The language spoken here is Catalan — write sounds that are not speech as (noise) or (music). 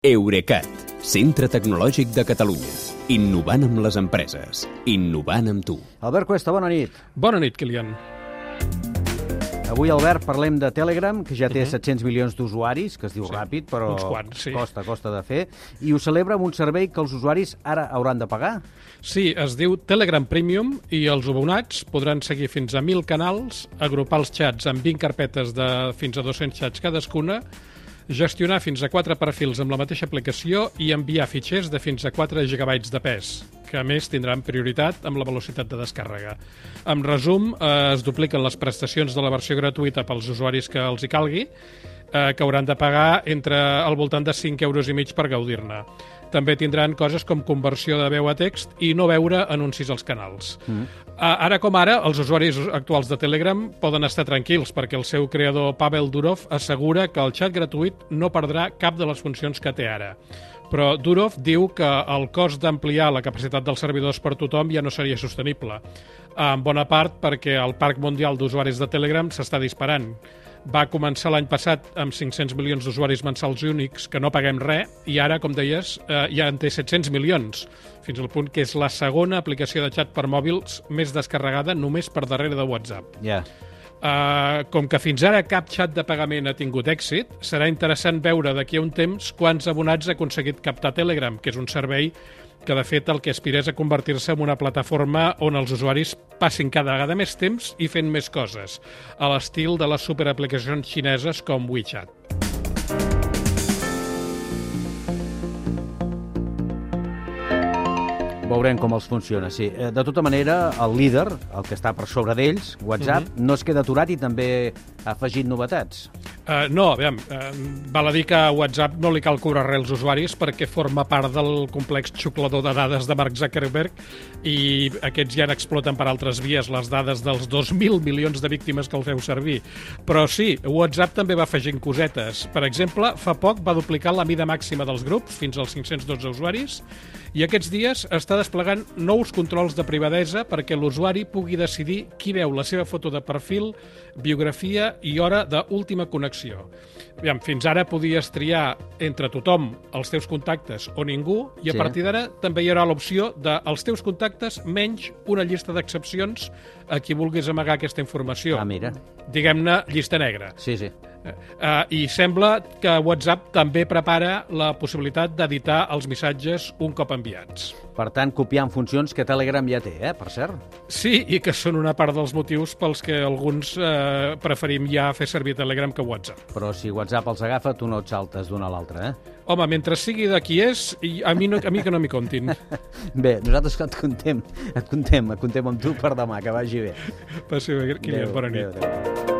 Eurecat, centre tecnològic de Catalunya. Innovant amb les empreses. Innovant amb tu. Albert Cuesta, bona nit. Bona nit, Kilian. Avui, Albert, parlem de Telegram, que ja té uh -huh. 700 milions d'usuaris, que es diu Sí, ràpid, però uns quants, sí. costa, costa de fer, i ho celebra amb un servei que els usuaris ara hauran de pagar. Sí, es diu Telegram Premium i els abonats podran seguir fins a 1.000 canals, agrupar els xats en 20 carpetes de fins a 200 xats cadascuna, gestionar fins a 4 perfils amb la mateixa aplicació i enviar fitxers de fins a 4 gigabytes de pes, que a més tindran prioritat amb la velocitat de descàrrega. En resum, eh, es dupliquen les prestacions de la versió gratuïta pels usuaris que els hi calgui, eh, que hauran de pagar entre al voltant de 5 euros i mig per gaudir-ne. També tindran coses com conversió de veu a text i no veure anuncis als canals. Mm. Ara com ara, els usuaris actuals de Telegram poden estar tranquils perquè el seu creador Pavel Durov assegura que el xat gratuït no perdrà cap de les funcions que té ara. Però Durov diu que el cost d'ampliar la capacitat dels servidors per tothom ja no seria sostenible, en bona part perquè el parc mundial d'usuaris de Telegram s'està disparant va començar l'any passat amb 500 milions d'usuaris mensals únics que no paguem res i ara, com deies, eh, ja en té 700 milions, fins al punt que és la segona aplicació de xat per mòbils més descarregada només per darrere de WhatsApp. Ja. Uh, com que fins ara cap xat de pagament ha tingut èxit, serà interessant veure d'aquí a un temps quants abonats ha aconseguit captar Telegram, que és un servei que de fet el que aspira a convertir-se en una plataforma on els usuaris passin cada vegada més temps i fent més coses, a l'estil de les superaplicacions xineses com WeChat. Veurem com els funciona, sí. Eh, De tota manera, el líder, el que està per sobre d'ells, WhatsApp, Mhm. no es queda aturat i també ha afegit novetats. Uh, no, aviam, uh, val a dir que a WhatsApp no li cal cobrar res als usuaris perquè forma part del complex xuclador de dades de Mark Zuckerberg i aquests ja n'exploten per altres vies les dades dels 2.000 milions de víctimes que el feu servir. Però sí, WhatsApp també va afegint cosetes. Per exemple, fa poc va duplicar la mida màxima dels grups fins als 512 usuaris i aquests dies està desplegant nous controls de privadesa perquè l'usuari pugui decidir qui veu la seva foto de perfil, biografia i hora d'última connexió. Aviam, fins ara podies triar entre tothom, els teus contactes o ningú, i a Sí. partir d'ara també hi haurà l'opció de els teus contactes menys una llista d'excepcions a qui vulguis amagar aquesta informació. Ah, mira. Diguem-ne llista negra. Sí, sí. Uh, I sembla que WhatsApp també prepara la possibilitat d'editar els missatges un cop enviats. Per tant, copiant funcions que Telegram ja té, eh, per cert. Sí, i que són una part dels motius pels que alguns eh, preferim ja fer servir Telegram que WhatsApp. Però si WhatsApp els agafa, tu no et saltes d'una a l'altra, eh? Home, mentre sigui de qui és, a mi, no, a mi que no m'hi comptin. (laughs) Bé, nosaltres et contem, et contem, et contem amb tu per demà, que vagi bé. Passi bé, Kilian, bona nit. Adéu, adéu.